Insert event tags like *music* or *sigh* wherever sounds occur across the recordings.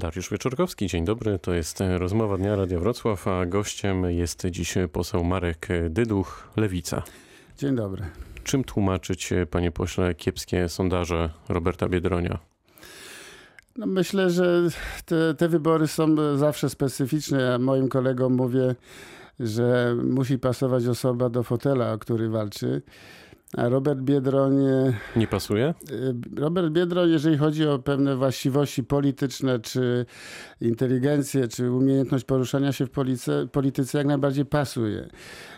Dariusz Wieczorkowski, dzień dobry. To jest rozmowa dnia Radia Wrocław, a gościem jest dziś poseł Marek Dyduch, Lewica. Dzień dobry. Czym tłumaczyć, panie pośle, kiepskie sondaże Roberta Biedronia? No myślę, że te, te wybory są zawsze specyficzne. Ja moim kolegom mówię, że musi pasować osoba do fotela, o który walczy. A Robert Biedroń. Nie pasuje? Y, Robert Biedroń, jeżeli chodzi o pewne właściwości polityczne, czy inteligencję, czy umiejętność poruszania się w polityce, polityce jak najbardziej pasuje.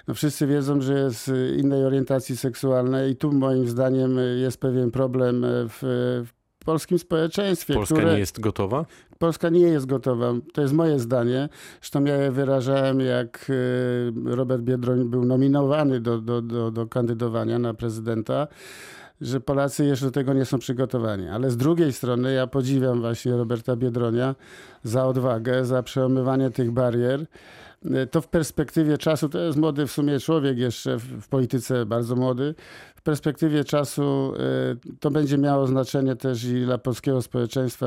No wszyscy wiedzą, że jest innej orientacji seksualnej i tu moim zdaniem jest pewien problem w, w polskim społeczeństwie. Polska które... nie jest gotowa? Polska nie jest gotowa. To jest moje zdanie. Zresztą ja je wyrażałem, jak y, Robert Biedroń był nominowany do, do, do, do kandydowania na prezydenta że Polacy jeszcze do tego nie są przygotowani. Ale z drugiej strony ja podziwiam właśnie Roberta Biedronia za odwagę, za przełamywanie tych barier. To w perspektywie czasu, to jest młody w sumie człowiek jeszcze w polityce, bardzo młody. W perspektywie czasu y, to będzie miało znaczenie też i dla polskiego społeczeństwa,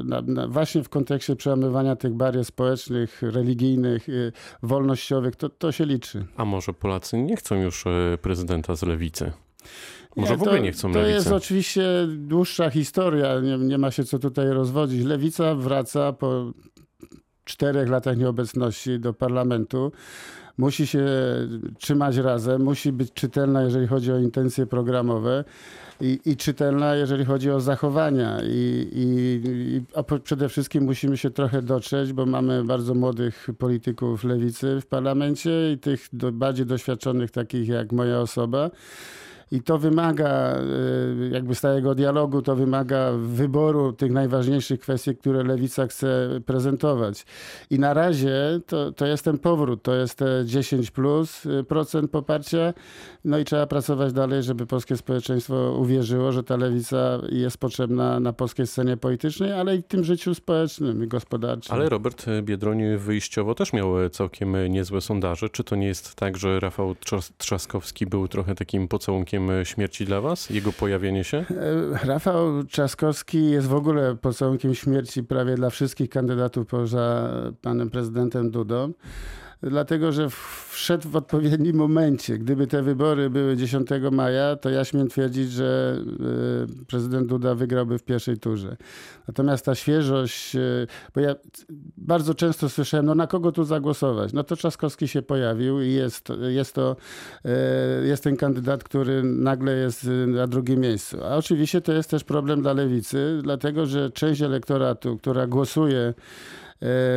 y, na, na, właśnie w kontekście przełamywania tych barier społecznych, religijnych, wolnościowych, to, to się liczy. A może Polacy nie chcą już prezydenta z lewicy? Może nie, w ogóle nie chcą To lewicy. jest oczywiście dłuższa historia, nie, nie ma się co tutaj rozwodzić. Lewica wraca po czterech latach nieobecności do parlamentu musi się trzymać razem, musi być czytelna, jeżeli chodzi o intencje programowe i, i czytelna, jeżeli chodzi o zachowania. I, i, a przede wszystkim musimy się trochę dotrzeć, bo mamy bardzo młodych polityków lewicy w parlamencie i tych do, bardziej doświadczonych, takich jak moja osoba. I to wymaga y, jakby stałego dialogu, to wymaga wyboru tych najważniejszych kwestii, które lewica chce prezentować. I na razie to, to jest ten powrót, to jest te 10 plus y, procent poparcia. No i trzeba pracować dalej, żeby polskie społeczeństwo uwierzyło, że ta lewica jest potrzebna na polskiej scenie politycznej, ale i w tym życiu społecznym i gospodarczym. Ale Robert Biedroń wyjściowo też miał całkiem niezłe sondaże. Czy to nie jest tak, że Rafał Trzaskowski był trochę takim pocałunkiem pocałunkiem śmierci dla was? Jego pojawienie się? E, Rafał Trzaskowski jest w ogóle pocałunkiem śmierci prawie dla wszystkich kandydatów poza panem prezydentem Dudą dlatego że wszedł w odpowiednim momencie. Gdyby te wybory były 10 maja, to ja śmiem twierdzić, że e, prezydent Duda wygrałby w pierwszej turze. Natomiast ta świeżość, e, bo ja bardzo często słyszałem, no na kogo tu zagłosować? No to Trzaskowski się pojawił i jest, jest to e, jest ten kandydat, który nagle jest na drugim miejscu. A oczywiście to jest też problem dla lewicy, dlatego że część elektoratu, która głosuje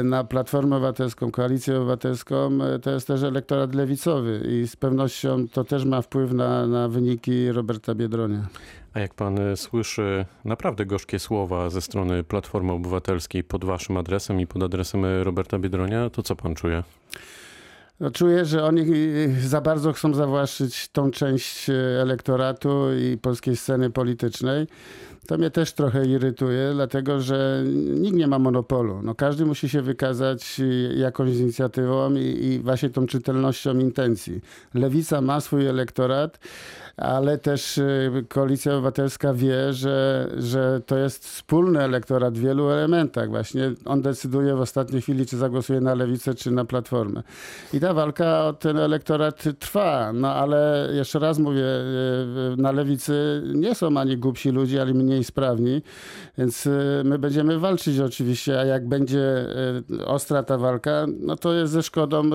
na Platformę Obywatelską, Koalicję Obywatelską, e, to jest też elektorat lewicowy i z pewnością to też ma wpływ na, na wyniki Roberta Biedronia. A jak pan e, słyszy naprawdę gorzkie słowa ze strony Platformy Obywatelskiej pod waszym adresem i pod adresem Roberta Biedronia, to co pan czuje? No, czuję, że oni za bardzo chcą zawłaszczyć tą część elektoratu i polskiej sceny politycznej. To mnie też trochę irytuje, dlatego że nikt nie ma monopolu. No, każdy musi się wykazać jakąś inicjatywą i, i właśnie tą czytelnością intencji. Lewica ma swój elektorat, ale też y, Koalicja Obywatelska wie, że, że to jest wspólny elektorat w wielu elementach. Właśnie on decyduje w ostatniej chwili, czy zagłosuje na Lewicę, czy na Platformę. I ta walka o ten elektorat trwa. No ale jeszcze raz mówię, y, na Lewicy nie są ani głupsi ludzie, ani mniej sprawni, więc y, my będziemy walczyć oczywiście, a jak będzie ostra ta walka, no to jest ze szkodą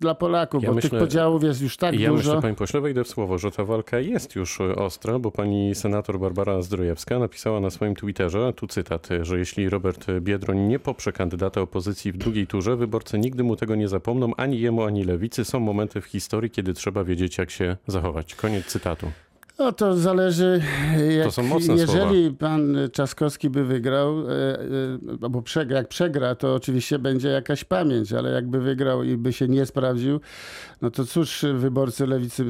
dla Polaków, ja bo myślę, tych podziałów jest już tak ja dużo. Ja myślę, panie pośle, wejdę w słowo, że ta walka jest już ostra, bo pani senator Barbara Zdrojewska napisała na swoim Twitterze, tu cytat, że jeśli Robert Biedroń nie poprze kandydata opozycji w drugiej turze, wyborcy nigdy mu tego nie zapomną, ani jemu, ani lewicy. Są momenty w historii, kiedy trzeba wiedzieć, jak się zachować. Koniec cytatu. No to zależy, jak, to są mocne jeżeli słowa. pan Czaskowski by wygrał, e, e, albo przegra, jak przegra, to oczywiście będzie jakaś pamięć, ale jakby wygrał i by się nie sprawdził, no to cóż wyborcy lewicy,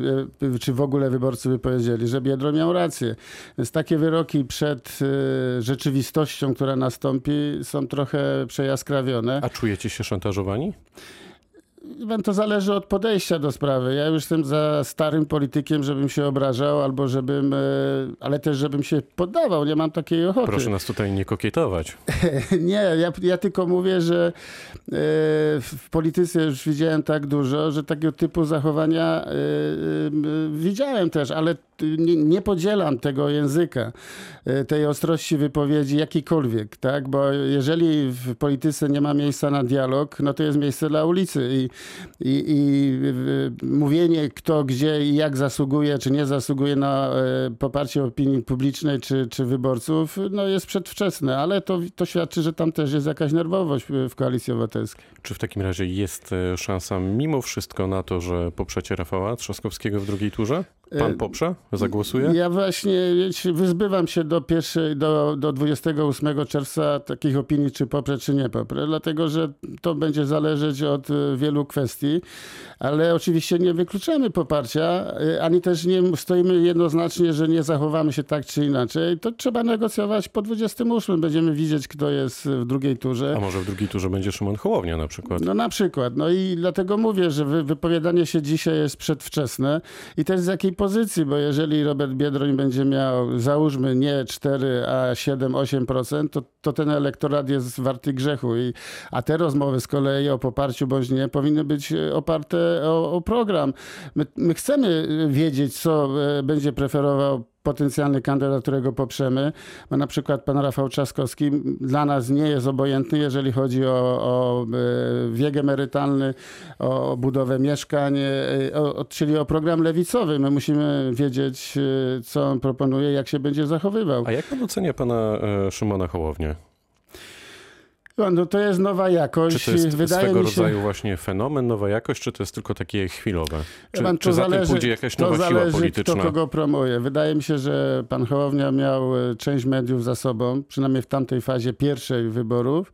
e, czy w ogóle wyborcy by powiedzieli, że Biedro miał rację. Więc takie wyroki przed rzeczywistością, która nastąpi, są trochę przejaskrawione. A czujecie się szantażowani? Wam to zależy od podejścia do sprawy. Ja już jestem za starym politykiem, żebym się obrażał, albo żebym, e, ale też żebym się poddawał. Nie mam takiej ochoty. Proszę nas tutaj nie kokietować. *laughs* Nie, ja, ja tylko mówię, że e, w polityce już widziałem tak dużo, że takiego typu zachowania e, widziałem też, ale nie, nie podzielam tego języka, e, tej ostrości wypowiedzi jakiejkolwiek, tak? Bo jeżeli w polityce nie ma miejsca na dialog, no to jest miejsce dla ulicy i, i, i mówienie kto, gdzie i jak zasługuje, czy nie zasługuje na e, poparcie opinii publicznej, czy, czy wyborców, no jest przedwczesne, ale to, to świadczy, że tam też jest jakaś nerwowość w Koalicji Obywatelskiej. Czy w takim razie jest e, szansa mimo wszystko na to, że poprzecie Rafała Trzaskowskiego w drugiej turze? Pan E, poprze? Zagłosuje? Ja właśnie wyzbywam się do, pierwszej, do, do 28 czerwca takich opinii, czy poprę, czy nie poprę, dlatego że to będzie zależeć od e, wielu kwestii, ale oczywiście nie wykluczamy poparcia, e, ani też nie stoimy jednoznacznie, że nie zachowamy się tak czy inaczej. To trzeba negocjować po 28. Będziemy widzieć, kto jest w drugiej turze. A może w drugiej turze będzie Szymon Hołownia na przykład? No na przykład. No i dlatego mówię, że wy, wypowiadanie się dzisiaj jest przedwczesne i też z jakiej pozycji, bo jeżeli Robert Biedroń będzie miał, załóżmy nie 4, a 7, 8%, to, to ten elektorat jest warty grzechu. I, a te rozmowy z kolei o poparciu bądź nie powinny być e, oparte o, o program. My, my chcemy e, wiedzieć, co e, będzie preferował potencjalny kandydat, którego poprzemy, bo na przykład pan Rafał Trzaskowski dla nas nie jest obojętny, jeżeli chodzi o, o e, wiek emerytalny, o budowę mieszkań, e, o, czyli o program lewicowy. My musimy wiedzieć, e, co on proponuje, jak się będzie zachowywał. A jak pan ocenia pana Szymona Hołownię? No, to jest nowa jakość. Czy to jest Wydaje swego się, rodzaju właśnie fenomen, nowa jakość, czy to jest tylko takie chwilowe? Czy, Pan, czy za tym pójdzie jakaś to nowa siła zależy, polityczna? Kto kogo promuje. Wydaje mi się, że pan Hołownia miał e, część mediów za sobą, przynajmniej w tamtej fazie pierwszej wyborów.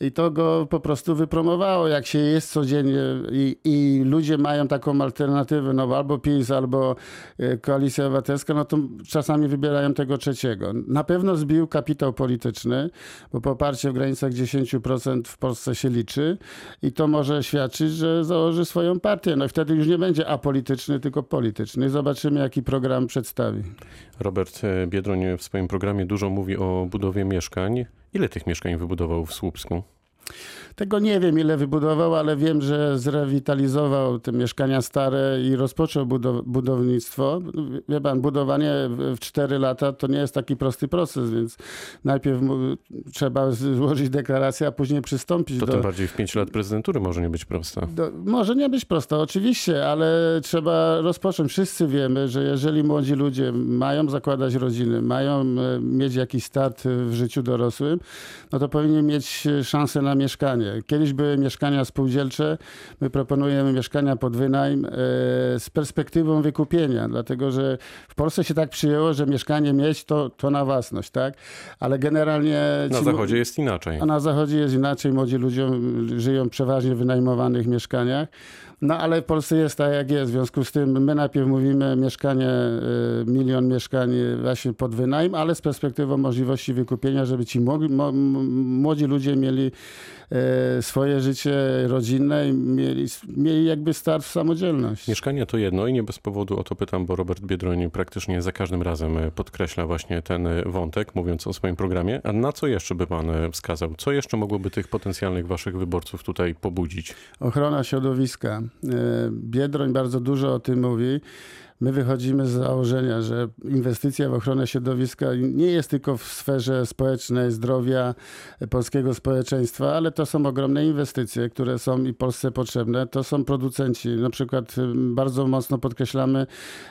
I to go po prostu wypromowało, jak się jest codziennie i, i ludzie mają taką alternatywę, no albo PiS, albo e, Koalicja Obywatelska, no to czasami wybierają tego trzeciego. Na pewno zbił kapitał polityczny, bo poparcie w granicach 10% w Polsce się liczy i to może świadczyć, że założy swoją partię. No i wtedy już nie będzie apolityczny, tylko polityczny. Zobaczymy, jaki program przedstawi. Robert e, Biedroń w swoim programie dużo mówi o budowie mieszkań. Ile tych mieszkań wybudował w Słupsku? Tego nie wiem, ile wybudował, ale wiem, że zrewitalizował te mieszkania stare i rozpoczął budow- budownictwo. Wie pan, budowanie w 4 lata to nie jest taki prosty proces, więc najpierw trzeba złożyć deklarację, a później przystąpić To do... tym bardziej w 5 lat prezydentury może nie być prosta. Do, może nie być prosto, oczywiście, ale trzeba rozpocząć. Wszyscy wiemy, że jeżeli młodzi ludzie mają zakładać rodziny, mają e, mieć jakiś start w życiu dorosłym, no to powinni mieć szansę na mieszkanie. Kiedyś były mieszkania spółdzielcze, my proponujemy mieszkania pod wynajm e, z perspektywą wykupienia, dlatego że w Polsce się tak przyjęło, że mieszkanie mieć to, to na własność, tak? Ale generalnie... Na ci- zachodzie jest inaczej. a na zachodzie jest inaczej. Młodzi ludzie żyją przeważnie w wynajmowanych mieszkaniach. No ale w Polsce jest tak, jak jest. W związku z tym my najpierw mówimy mieszkanie, y, milion mieszkań właśnie pod wynajm, ale z perspektywą możliwości wykupienia, żeby ci młodzi, ludzie mieli swoje życie rodzinne i mieli, mieli jakby start w samodzielność. Mieszkania to jedno i nie bez powodu o to pytam, bo Robert Biedroń praktycznie za każdym razem e, podkreśla właśnie ten e, wątek, mówiąc o swoim programie. A na co jeszcze by pan e, wskazał? Co jeszcze mogłoby tych potencjalnych waszych wyborców tutaj pobudzić? Ochrona środowiska. E, Biedroń bardzo dużo o tym mówi. My wychodzimy z założenia, że inwestycja w ochronę środowiska nie jest tylko w sferze społecznej, zdrowia polskiego społeczeństwa, ale to są ogromne inwestycje, które są i Polsce potrzebne. To są producenci. Na przykład e, bardzo mocno podkreślamy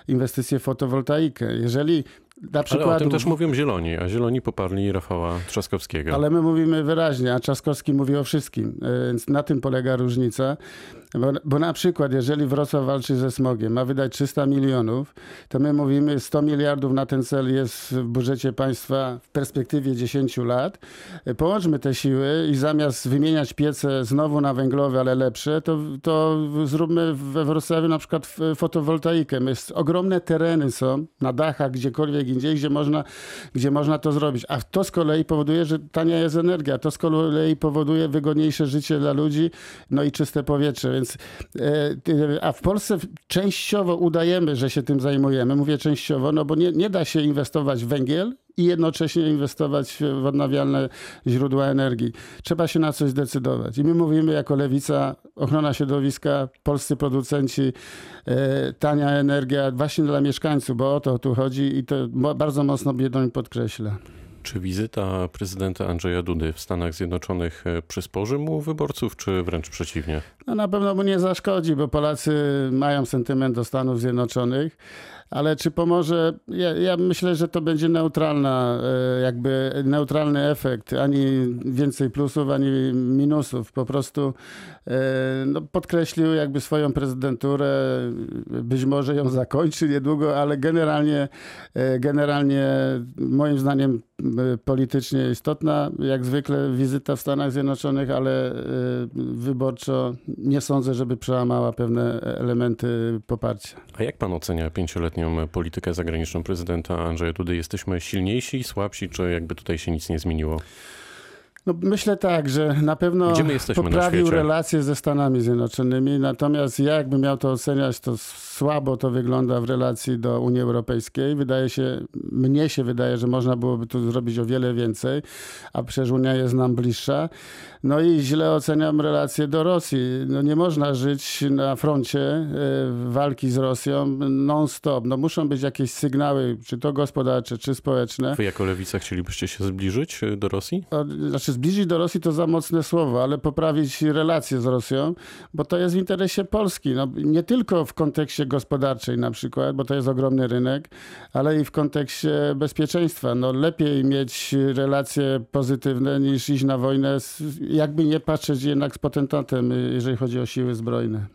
inwestycje w fotowoltaikę. Jeżeli dla Ale przykładu... o tym też mówią zieloni, a zieloni poparli Rafała Trzaskowskiego. Ale my mówimy wyraźnie, a Trzaskowski mówi o wszystkim. E, Więc na tym polega różnica. Bo, bo na przykład, jeżeli Wrocław walczy ze smogiem, ma wydać 300 milionów, to my mówimy 100 miliardów na ten cel jest w budżecie państwa w perspektywie 10 lat. E, Połączmy te siły i zamiast wymieniać piece znowu na węglowe, ale lepsze, to, to zróbmy we Wrocławiu na przykład fotowoltaikę. My- Ogromne tereny są na dachach, gdziekolwiek indziej, gdzie można, gdzie można to zrobić. A to z kolei powoduje, że tania jest energia. To z kolei powoduje wygodniejsze życie dla ludzi, no i czyste powietrze. Więc, e, a w Polsce częściowo udajemy, że się tym zajmujemy. Mówię częściowo, no bo nie, nie da się inwestować w węgiel i jednocześnie inwestować w odnawialne źródła energii. Trzeba się na coś zdecydować. I my mówimy jako lewica, ochrona środowiska, polscy producenci, e, tania energia właśnie dla mieszkańców, bo o to tu chodzi i to bardzo mocno Biedroń podkreśla. Czy wizyta prezydenta Andrzeja Dudy w Stanach Zjednoczonych e, przysporzy mu wyborców, czy wręcz przeciwnie? No na pewno mu nie zaszkodzi, bo Polacy mają sentyment do Stanów Zjednoczonych, ale czy pomoże? Ja, ja, myślę, że to będzie neutralna, e, jakby neutralny efekt, ani więcej plusów, ani minusów. Po prostu e, no, podkreślił jakby swoją prezydenturę, być może ją zakończy niedługo, ale generalnie, generalnie moim zdaniem politycznie istotna. Jak zwykle wizyta w Stanach Zjednoczonych, ale wyborczo nie sądzę, żeby przełamała pewne elementy poparcia. A jak pan ocenia pięcioletnią politykę zagraniczną prezydenta Andrzeja Dudy? Jesteśmy silniejsi, słabsi, czy jakby tutaj się nic nie zmieniło? No, myślę tak, że na pewno poprawił na relacje ze Stanami Zjednoczonymi, natomiast ja jakbym miał to oceniać, to słabo to wygląda w relacji do Unii Europejskiej. Wydaje się, mnie się wydaje, że można byłoby tu zrobić o wiele więcej, a przecież Unia jest nam bliższa. No i źle oceniam relacje do Rosji. No nie można żyć na froncie e, walki z Rosją non-stop. No muszą być jakieś sygnały, czy to gospodarcze, czy społeczne. Wy jako lewica chcielibyście się zbliżyć e, do Rosji? Znaczy zbliżyć do Rosji to za mocne słowo, ale poprawić relacje z Rosją, bo to jest w interesie Polski. No, nie tylko w kontekście gospodarczej na przykład, bo to jest ogromny rynek, ale i w kontekście bezpieczeństwa. No, lepiej mieć relacje pozytywne niż iść na wojnę, jakby nie patrzeć jednak z potentatem, jeżeli chodzi o siły zbrojne.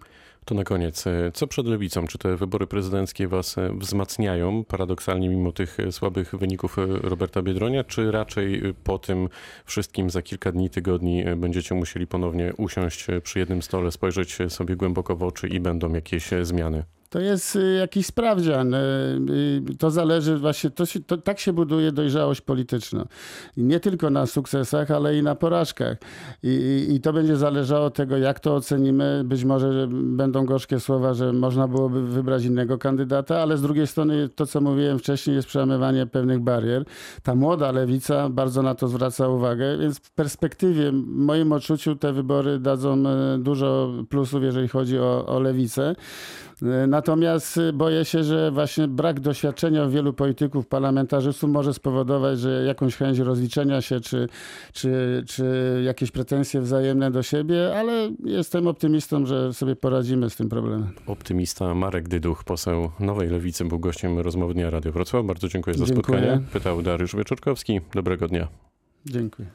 To na koniec, e, co przed lewicą? Czy te wybory prezydenckie was e, wzmacniają, paradoksalnie mimo tych e, słabych wyników Roberta Biedronia, czy raczej po tym wszystkim za kilka dni, tygodni będziecie musieli ponownie usiąść przy jednym stole, spojrzeć sobie głęboko w oczy i będą jakieś zmiany? To jest y, jakiś sprawdzian. Y, y, to zależy właśnie, to, się, to tak się buduje dojrzałość polityczna. I nie tylko na sukcesach, ale i na porażkach. I, i, I, to będzie zależało od tego, jak to ocenimy. Być może będą gorzkie słowa, że można byłoby wybrać innego kandydata, ale z drugiej strony to, co mówiłem wcześniej, jest przełamywanie pewnych barier. Ta młoda lewica bardzo na to zwraca uwagę, więc w perspektywie, w moim odczuciu, te wybory dadzą dużo plusów, jeżeli chodzi o, o lewicę. Natomiast boję się, że właśnie brak doświadczenia wielu polityków, parlamentarzystów może spowodować, że jakąś chęć rozliczenia się, czy, czy, czy jakieś pretensje wzajemne do siebie, ale jestem optymistą, że sobie poradzimy z tym problemem. Optymista Marek Dyduch, poseł Nowej Lewicy, był gościem rozmowy Dnia Radio Wrocław. Bardzo dziękuję za dziękuję. spotkanie. Pytał Dariusz Wieczorkowski. Dobrego dnia. Dziękuję.